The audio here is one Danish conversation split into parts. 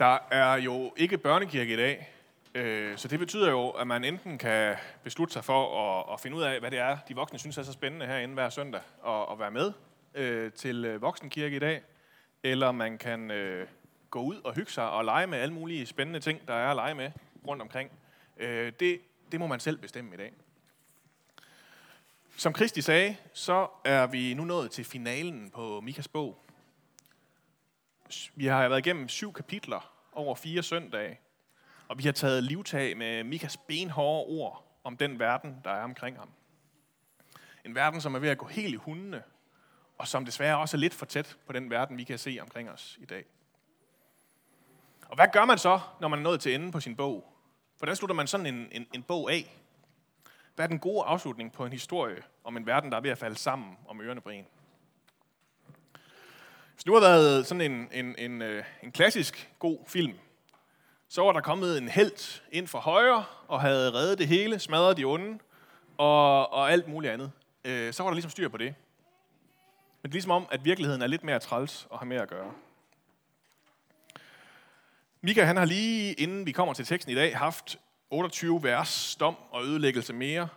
Der er jo ikke børnekirke i dag, øh, så det betyder jo, at man enten kan beslutte sig for at, at finde ud af, hvad det er, de voksne synes er så spændende herinde hver søndag, og, og være med øh, til øh, voksenkirke i dag, eller man kan øh, gå ud og hygge sig og lege med alle mulige spændende ting, der er at lege med rundt omkring. Øh, det, det må man selv bestemme i dag. Som Kristi sagde, så er vi nu nået til finalen på Mikas bog. Vi har været igennem syv kapitler over fire søndage, og vi har taget livtag med Mikas benhårde ord om den verden, der er omkring ham. En verden, som er ved at gå helt i hundene, og som desværre også er lidt for tæt på den verden, vi kan se omkring os i dag. Og hvad gør man så, når man er nået til enden på sin bog? Hvordan slutter man sådan en, en, en bog af? Hvad er den gode afslutning på en historie om en verden, der er ved at falde sammen om ørerne på en? Hvis nu har været sådan en, en, en, øh, en klassisk god film, så var der kommet en held ind for højre og havde reddet det hele, smadret de onde og, og alt muligt andet. Øh, så var der ligesom styr på det. Men det er ligesom om, at virkeligheden er lidt mere træls at have med at gøre. Mika han har lige inden vi kommer til teksten i dag haft 28 vers, dom og ødelæggelse mere,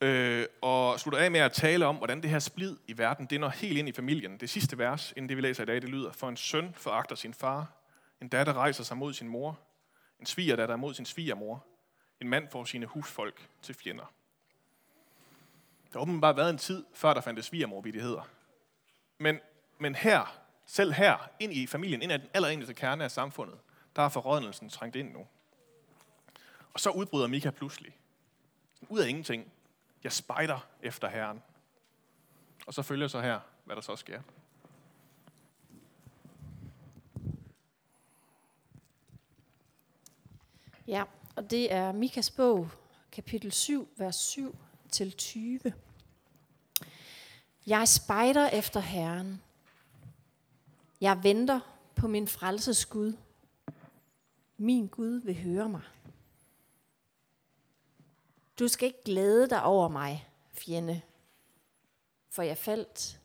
øh, og slutter af med at tale om, hvordan det her splid i verden, det når helt ind i familien. Det sidste vers, inden det vi læser i dag, det lyder, for en søn foragter sin far, en datter rejser sig mod sin mor, en sviger mod sin svigermor, en mand får sine husfolk til fjender. Der har åbenbart været en tid, før der fandtes svigermorbidigheder. Men, men her, selv her, ind i familien, ind i den allereneste kerne af samfundet, der er forrådnelsen trængt ind nu. Og så udbryder Mika pludselig. Ud af ingenting. Jeg spejder efter Herren. Og så følger så her, hvad der så sker. Ja, og det er Mikas bog, kapitel 7, vers 7 til 20. Jeg spejder efter Herren. Jeg venter på min frelses Gud. Min Gud vil høre mig. Du skal ikke glæde dig over mig, fjende, for jeg faldt,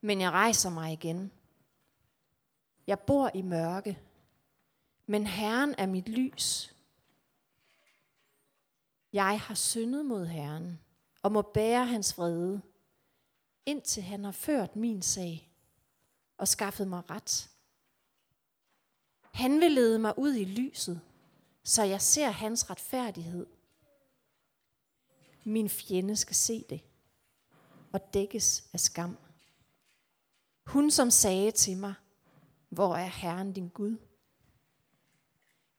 men jeg rejser mig igen. Jeg bor i mørke, men Herren er mit lys. Jeg har syndet mod Herren og må bære hans vrede, indtil han har ført min sag og skaffet mig ret. Han vil lede mig ud i lyset, så jeg ser hans retfærdighed. Min fjende skal se det og dækkes af skam. Hun som sagde til mig, hvor er Herren din Gud?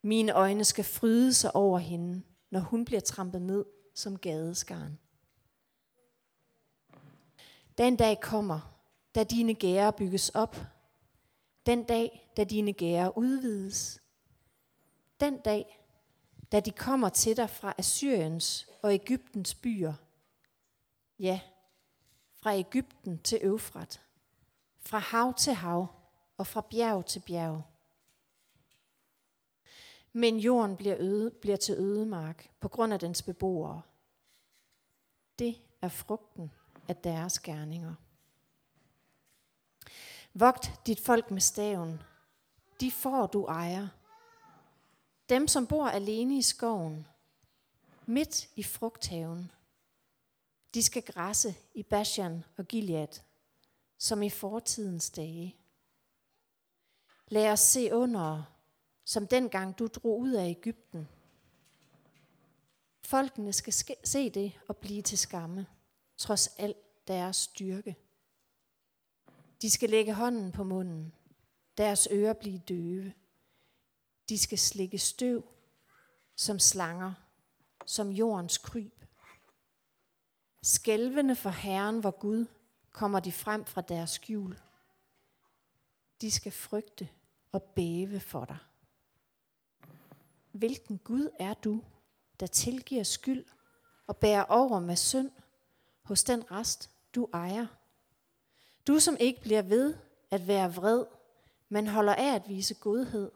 Mine øjne skal fryde sig over hende, når hun bliver trampet ned som gadeskaren. Den dag kommer, da dine gærer bygges op. Den dag, da dine gærer udvides. Den dag, da de kommer til dig fra Assyriens og Ægyptens byer. Ja, fra Ægypten til Øfrat, fra hav til hav og fra bjerg til bjerg. Men jorden bliver, øde, bliver til ødemark på grund af dens beboere. Det er frugten af deres gerninger. Vogt dit folk med staven. De får du ejer. Dem, som bor alene i skoven, midt i frugthaven. De skal græsse i Bashan og Gilead, som i fortidens dage. Lad os se under, som dengang du drog ud af Ægypten. Folkene skal se det og blive til skamme, trods al deres styrke. De skal lægge hånden på munden, deres ører blive døve. De skal slikke støv som slanger, som jordens kryb. Skælvende for Herren, hvor Gud, kommer de frem fra deres skjul. De skal frygte og bæve for dig. Hvilken Gud er du, der tilgiver skyld og bærer over med synd hos den rest, du ejer? Du, som ikke bliver ved at være vred, men holder af at vise godhed.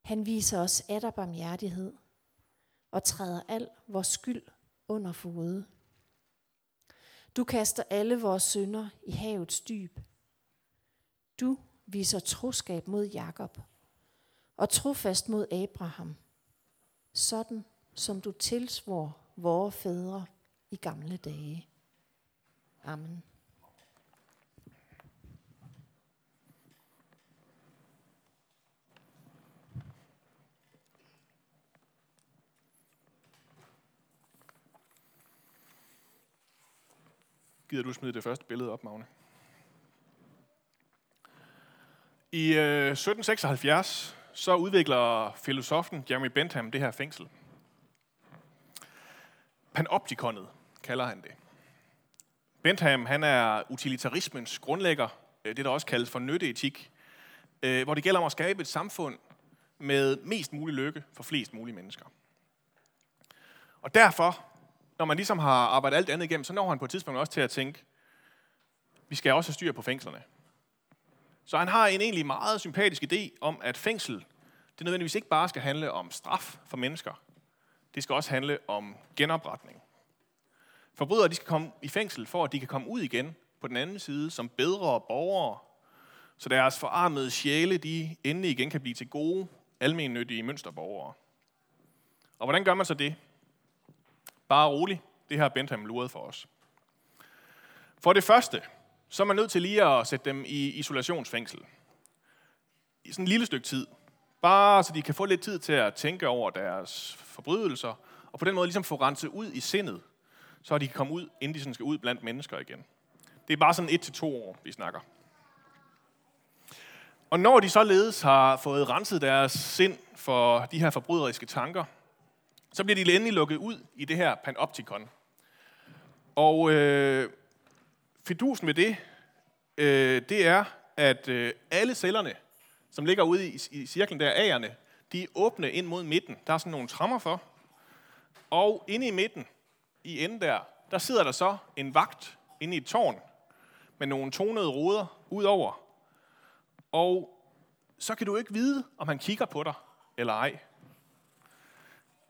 Han viser os atter barmhjertighed og træder al vores skyld under fode. Du kaster alle vores synder i havets dyb. Du viser troskab mod Jakob og trofast mod Abraham, sådan som du tilsvor vore fædre i gamle dage. Amen. Gider du smide det første billede op, Magne? I øh, 1776 så udvikler filosofen Jeremy Bentham det her fængsel. Panoptikonet kalder han det. Bentham han er utilitarismens grundlægger, øh, det der også kaldes for nytteetik, øh, hvor det gælder om at skabe et samfund med mest mulig lykke for flest mulige mennesker. Og derfor, når man ligesom har arbejdet alt andet igennem, så når han på et tidspunkt også til at tænke, vi skal også have styr på fængslerne. Så han har en egentlig meget sympatisk idé om, at fængsel, det nødvendigvis ikke bare skal handle om straf for mennesker. Det skal også handle om genopretning. Forbrydere de skal komme i fængsel, for at de kan komme ud igen på den anden side som bedre borgere, så deres forarmede sjæle de endelig igen kan blive til gode, almennyttige mønsterborgere. Og hvordan gør man så det? Bare rolig. Det har Bentham luret for os. For det første, så er man nødt til lige at sætte dem i isolationsfængsel. I sådan et lille stykke tid. Bare så de kan få lidt tid til at tænke over deres forbrydelser, og på den måde ligesom få renset ud i sindet, så de kan komme ud, inden de sådan skal ud blandt mennesker igen. Det er bare sådan et til to år, vi snakker. Og når de således har fået renset deres sind for de her forbryderiske tanker, så bliver de endelig lukket ud i det her panoptikon. Og øh, fidusen ved det, øh, det er, at øh, alle cellerne, som ligger ude i, i cirklen der, A'erne, de er åbne ind mod midten. Der er sådan nogle trammer for. Og inde i midten, i enden der, der sidder der så en vagt inde i et tårn med nogle tonede ruder ud over. Og så kan du ikke vide, om han kigger på dig eller ej.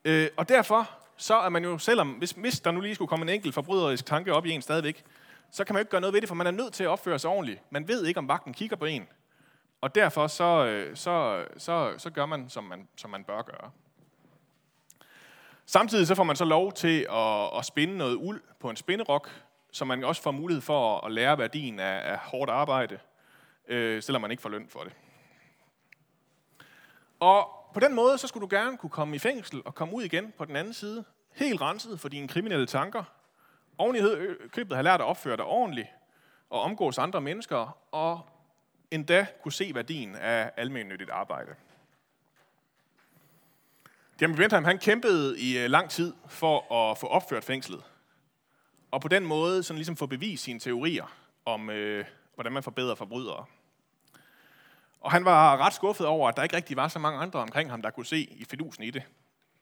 Øh, og derfor så er man jo, selvom hvis, hvis der nu lige skulle komme en enkelt forbryderisk tanke op i en stadigvæk, så kan man jo ikke gøre noget ved det, for man er nødt til at opføre sig ordentligt. Man ved ikke, om vagten kigger på en. Og derfor så, øh, så, så, så gør man, som man, som man bør gøre. Samtidig så får man så lov til at, at spinde noget uld på en spinderok, så man også får mulighed for at lære værdien af, af hårdt arbejde, øh, selvom man ikke får løn for det. Og på den måde, så skulle du gerne kunne komme i fængsel og komme ud igen på den anden side, helt renset for dine kriminelle tanker, oven i købet have lært at opføre dig ordentligt, og omgås andre mennesker, og endda kunne se værdien af almennyttigt arbejde. Jeremy Bentham han kæmpede i øh, lang tid for at få opført fængslet. Og på den måde sådan ligesom få bevist sine teorier om, øh, hvordan man forbedrer forbrydere. Og han var ret skuffet over, at der ikke rigtig var så mange andre omkring ham, der kunne se i fidusen i det.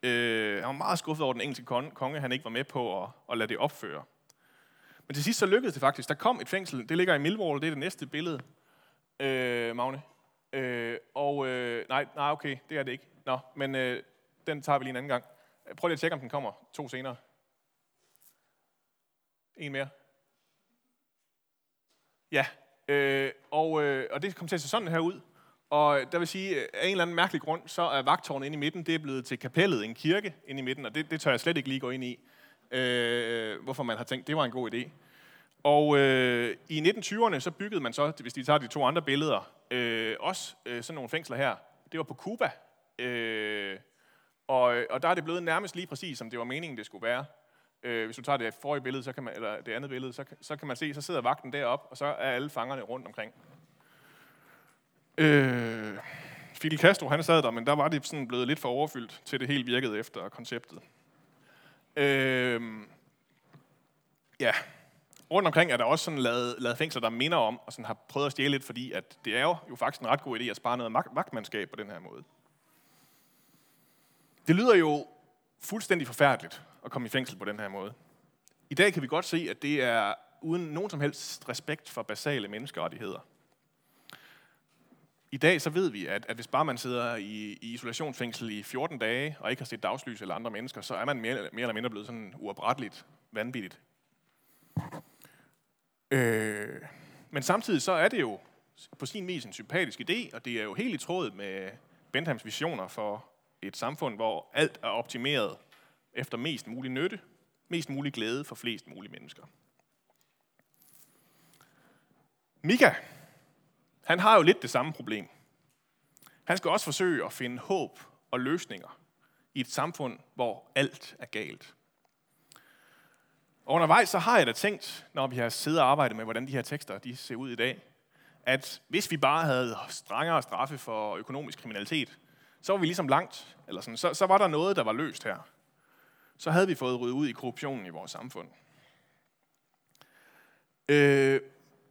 Øh, han var meget skuffet over den engelske konge, han ikke var med på at, at lade det opføre. Men til sidst så lykkedes det faktisk. Der kom et fængsel, det ligger i Millwall, det er det næste billede, øh, Magne. Øh, og øh, nej, nej, okay, det er det ikke. Nå, men øh, den tager vi lige en anden gang. Prøv lige at tjekke, om den kommer to senere. En mere. Ja, øh, og, øh, og det kommer til at se sådan her ud. Og der vil sige, øh, af en eller anden mærkelig grund, så er vagtårnet inde i midten, det er blevet til kapellet, en kirke inde i midten, og det, det tør jeg slet ikke lige gå ind i, øh, hvorfor man har tænkt, det var en god idé. Og øh, i 1920'erne, så byggede man så, hvis de tager de to andre billeder, øh, også øh, sådan nogle fængsler her. Det var på Cuba. Øh, og, øh, og der er det blevet nærmest lige præcis, som det var meningen, det skulle være. Øh, hvis du tager det forrige billede, så kan man, eller det andet billede, så, så kan man se, så sidder vagten deroppe, og så er alle fangerne rundt omkring. Øh, Fidel Castro, han sad der, men der var det sådan blevet lidt for overfyldt, til det helt virkede efter konceptet. Øh, ja, rundt omkring er der også sådan lavet, lavet fængsler, der minder om, og sådan har prøvet at stjæle lidt, fordi at det er jo, jo faktisk en ret god idé at spare noget vagtmandskab på den her måde. Det lyder jo fuldstændig forfærdeligt at komme i fængsel på den her måde. I dag kan vi godt se, at det er uden nogen som helst respekt for basale menneskerettigheder. I dag så ved vi, at, at hvis bare man sidder i, i isolationsfængsel i 14 dage, og ikke har set dagslys eller andre mennesker, så er man mere, mere eller mindre blevet sådan uopretteligt vanvittigt. Øh, men samtidig så er det jo på sin vis en sympatisk idé, og det er jo helt i tråd med Benthams visioner for et samfund, hvor alt er optimeret efter mest mulig nytte, mest mulig glæde for flest mulige mennesker. Mika, han har jo lidt det samme problem. Han skal også forsøge at finde håb og løsninger i et samfund, hvor alt er galt. Og undervejs så har jeg da tænkt, når vi har siddet og arbejdet med, hvordan de her tekster de ser ud i dag, at hvis vi bare havde strengere straffe for økonomisk kriminalitet, så var vi ligesom langt, eller sådan, så, så var der noget, der var løst her. Så havde vi fået ryddet ud i korruptionen i vores samfund. Øh,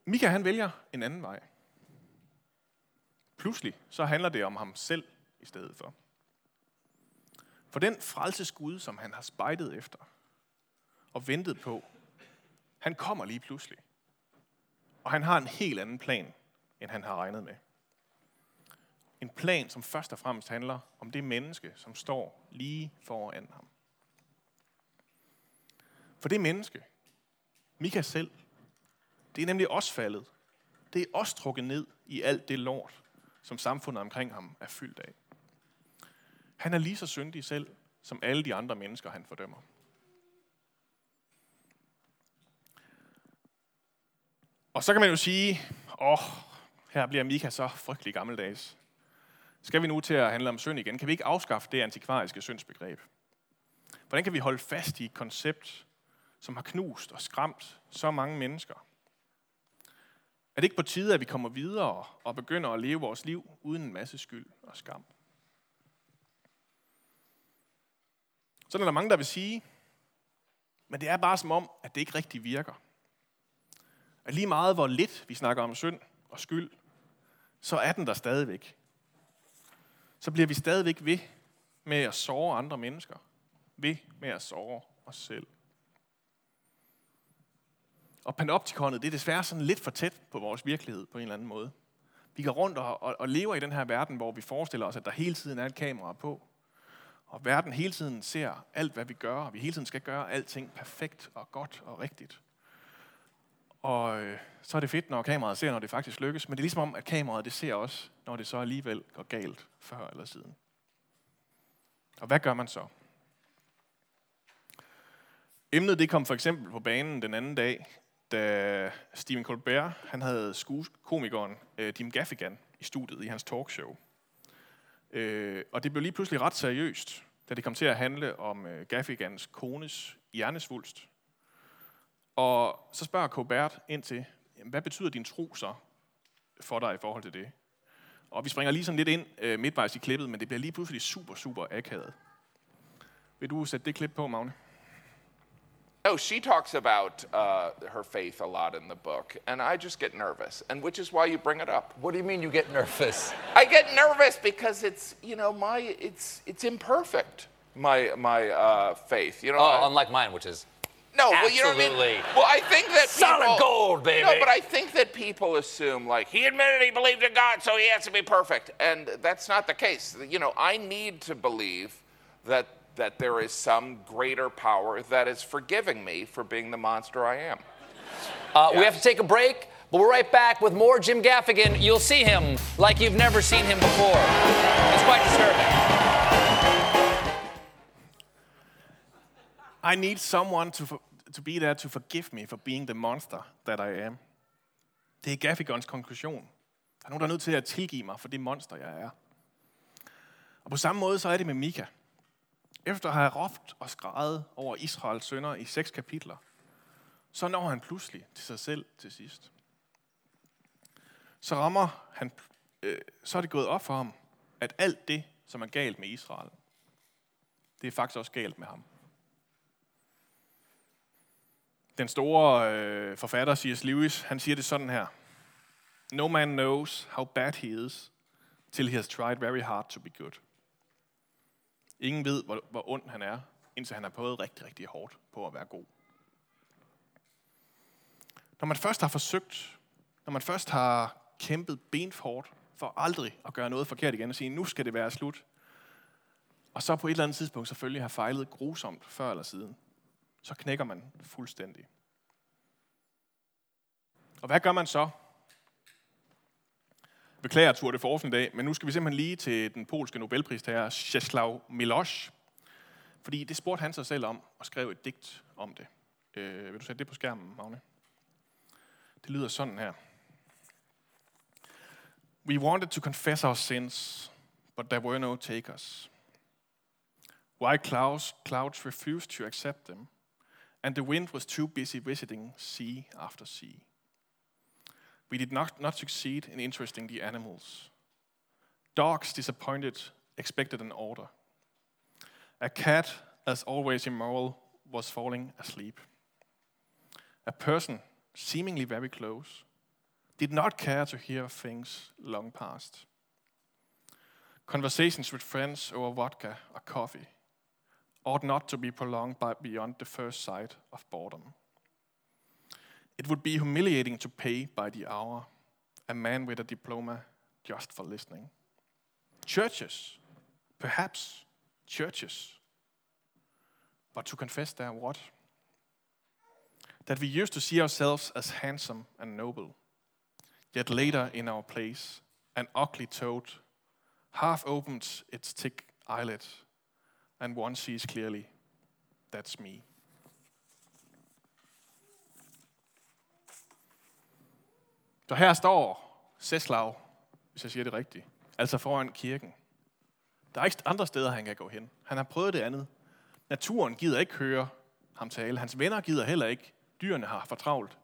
Mika han vælger en anden vej. Pludselig så handler det om ham selv i stedet for. For den frelsesgud, som han har spejdet efter og ventet på, han kommer lige pludselig. Og han har en helt anden plan, end han har regnet med. En plan, som først og fremmest handler om det menneske, som står lige foran ham. For det menneske, Mika selv, det er nemlig også faldet. Det er også trukket ned i alt det lort, som samfundet omkring ham er fyldt af. Han er lige så syndig selv, som alle de andre mennesker, han fordømmer. Og så kan man jo sige, åh, oh, her bliver Mika så frygtelig gammeldags. Skal vi nu til at handle om synd igen? Kan vi ikke afskaffe det antikvariske syndsbegreb? Hvordan kan vi holde fast i et koncept, som har knust og skræmt så mange mennesker? Er det ikke på tide, at vi kommer videre og begynder at leve vores liv uden en masse skyld og skam? Sådan er der mange, der vil sige, men det er bare som om, at det ikke rigtig virker. At lige meget hvor lidt vi snakker om synd og skyld, så er den der stadigvæk. Så bliver vi stadigvæk ved med at såre andre mennesker. Ved med at såre os selv. Og panoptikonet, det er desværre sådan lidt for tæt på vores virkelighed på en eller anden måde. Vi går rundt og, og, og lever i den her verden, hvor vi forestiller os, at der hele tiden er et kamera på. Og verden hele tiden ser alt, hvad vi gør, og vi hele tiden skal gøre alting perfekt og godt og rigtigt. Og øh, så er det fedt, når kameraet ser, når det faktisk lykkes, men det er ligesom om, at kameraet det ser også, når det så alligevel går galt før eller siden. Og hvad gør man så? Emnet det kom for eksempel på banen den anden dag, da Stephen Colbert han havde komikeren øh, Jim Gaffigan i studiet i hans talkshow. Øh, og det blev lige pludselig ret seriøst, da det kom til at handle om øh, Gaffigans kones hjernesvulst. Og så spørger Colbert ind til, hvad betyder din tro så for dig i forhold til det? Og vi springer lige sådan lidt ind øh, midtvejs i klippet, men det bliver lige pludselig super, super akavet. Vil du sætte det klip på, Magne? No, she talks about uh, her faith a lot in the book, and I just get nervous, and which is why you bring it up. What do you mean you get nervous? I get nervous because it's you know my it's it's imperfect my my uh, faith. You know, Oh, I- unlike mine, which is no, well, you know what I mean. absolutely Well, I think that solid people, gold, baby. No, but I think that people assume like he admitted he believed in God, so he has to be perfect, and that's not the case. You know, I need to believe that that there is some greater power that is forgiving me for being the monster I am. Uh, We have to take a break, but we're right back with more Jim Gaffigan. You'll see him like you've never seen him before. It's quite disturbing. I need someone to, for, to be there to forgive me for being the monster that I am. Det er Gaffigans konklusion. Der er nogen, der er nødt til at tilgive mig for det monster, jeg er. Og på samme måde så er det med Mika. Efter at have råbt og skrejet over Israels sønder i seks kapitler, så når han pludselig til sig selv til sidst. Så rammer han, øh, så er det gået op for ham, at alt det, som er galt med Israel, det er faktisk også galt med ham. Den store øh, forfatter C.S. Lewis, han siger det sådan her. No man knows how bad he is, till he has tried very hard to be good. Ingen ved, hvor, hvor ond han er, indtil han har prøvet rigtig, rigtig hårdt på at være god. Når man først har forsøgt, når man først har kæmpet benfort for aldrig at gøre noget forkert igen og sige, nu skal det være slut, og så på et eller andet tidspunkt selvfølgelig har fejlet grusomt før eller siden, så knækker man fuldstændig. Og hvad gør man så? Beklager Tour de Force i dag, men nu skal vi simpelthen lige til den polske Nobelpristager Czeslaw Milosz. Fordi det spurgte han sig selv om, og skrev et digt om det. Øh, vil du sætte det på skærmen, Magne? Det lyder sådan her. We wanted to confess our sins, but there were no takers. Why clouds, clouds refused to accept them, and the wind was too busy visiting sea after sea. We did not, not succeed in interesting the animals. Dogs, disappointed, expected an order. A cat, as always immoral, was falling asleep. A person, seemingly very close, did not care to hear things long past. Conversations with friends over vodka or coffee ought not to be prolonged by beyond the first sight of boredom. It would be humiliating to pay by the hour a man with a diploma just for listening. Churches, perhaps churches, but to confess their what? That we used to see ourselves as handsome and noble, yet later in our place, an ugly toad half opens its thick eyelid, and one sees clearly, that's me. Så her står Seslav, hvis jeg siger det rigtigt, altså foran kirken. Der er ikke andre steder, han kan gå hen. Han har prøvet det andet. Naturen gider ikke høre ham tale. Hans venner gider heller ikke. Dyrene har for travlt.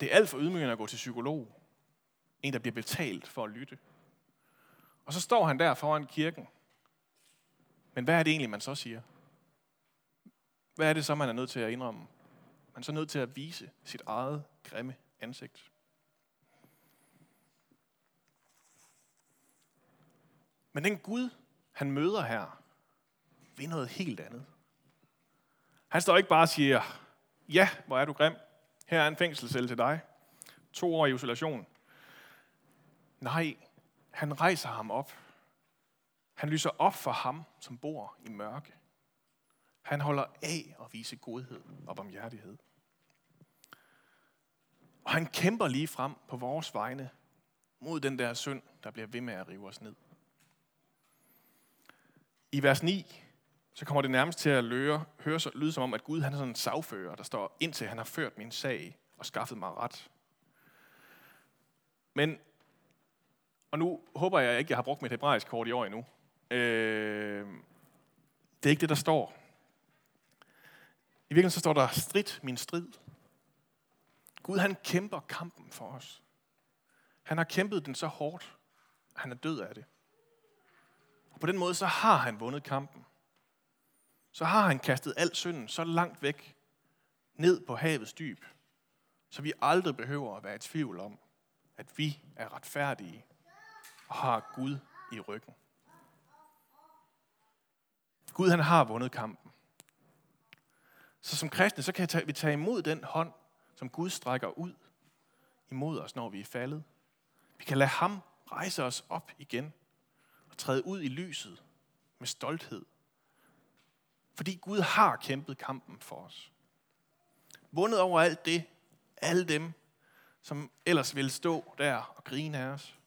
Det er alt for ydmygende at gå til psykolog. En, der bliver betalt for at lytte. Og så står han der foran kirken. Men hvad er det egentlig, man så siger? Hvad er det så, man er nødt til at indrømme? Man er så nødt til at vise sit eget grimme ansigt. Men den Gud, han møder her, ved noget helt andet. Han står ikke bare og siger, ja, hvor er du grim. Her er en fængselscelle til dig. To år i isolation. Nej, han rejser ham op. Han lyser op for ham, som bor i mørke. Han holder af at vise godhed og barmhjertighed. Og han kæmper lige frem på vores vegne mod den der synd, der bliver ved med at rive os ned. I vers 9, så kommer det nærmest til at løre, høre, så, lyde som om, at Gud han er sådan en sagfører, der står, indtil han har ført min sag og skaffet mig ret. Men, og nu håber jeg ikke, jeg har brugt mit hebraisk kort i år endnu. Øh, det er ikke det, der står. I virkeligheden så står der, strid min strid. Gud han kæmper kampen for os. Han har kæmpet den så hårdt, at han er død af det. På den måde så har han vundet kampen. Så har han kastet al synden så langt væk, ned på havets dyb, så vi aldrig behøver at være i tvivl om, at vi er retfærdige og har Gud i ryggen. Gud han har vundet kampen. Så som kristne, så kan vi tage imod den hånd, som Gud strækker ud imod os, når vi er faldet. Vi kan lade ham rejse os op igen træde ud i lyset med stolthed. Fordi Gud har kæmpet kampen for os. Vundet over alt det, alle dem, som ellers ville stå der og grine af os,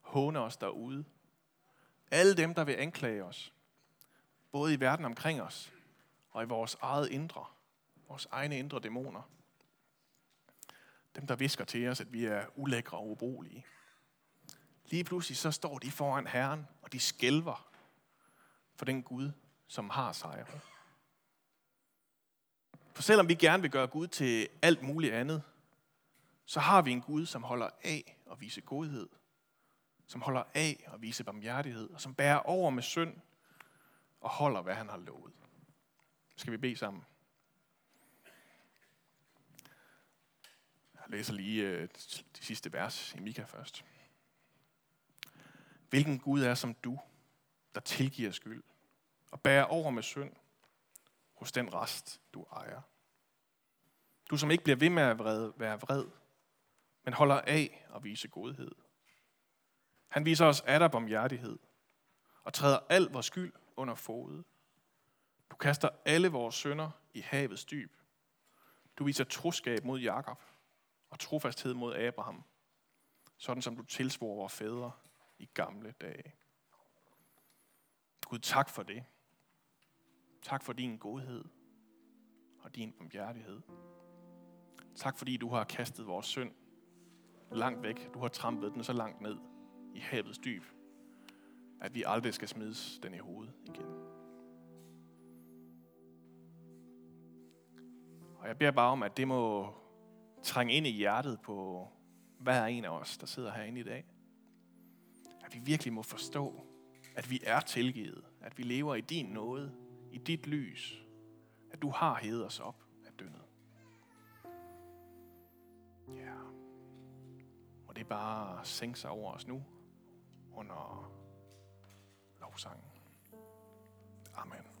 håne os derude. Alle dem, der vil anklage os, både i verden omkring os og i vores eget indre, vores egne indre dæmoner. Dem, der visker til os, at vi er ulækre og ubrugelige. Lige pludselig så står de foran Herren, og de skælver for den Gud, som har sejr. For selvom vi gerne vil gøre Gud til alt muligt andet, så har vi en Gud, som holder af at vise godhed, som holder af at vise barmhjertighed, og som bærer over med synd og holder, hvad han har lovet. Skal vi bede sammen? Jeg læser lige øh, de sidste vers i Mika først. Hvilken Gud er som du, der tilgiver skyld og bærer over med synd hos den rest, du ejer. Du som ikke bliver ved med at være vred, men holder af at vise godhed. Han viser os adab om hjertighed og træder al vores skyld under fodet. Du kaster alle vores sønder i havets dyb. Du viser troskab mod Jakob og trofasthed mod Abraham. Sådan som du tilsvor vores fædre i gamle dage. Gud, tak for det. Tak for din godhed og din barmhjertighed. Tak fordi du har kastet vores synd langt væk. Du har trampet den så langt ned i havets dyb, at vi aldrig skal smides den i hovedet igen. Og jeg beder bare om, at det må trænge ind i hjertet på hver en af os, der sidder herinde i dag. At vi virkelig må forstå, at vi er tilgivet. At vi lever i din nåde, i dit lys. At du har hævet os op af dønnet. Ja. Må det bare sænke sig over os nu under lovsangen. Amen.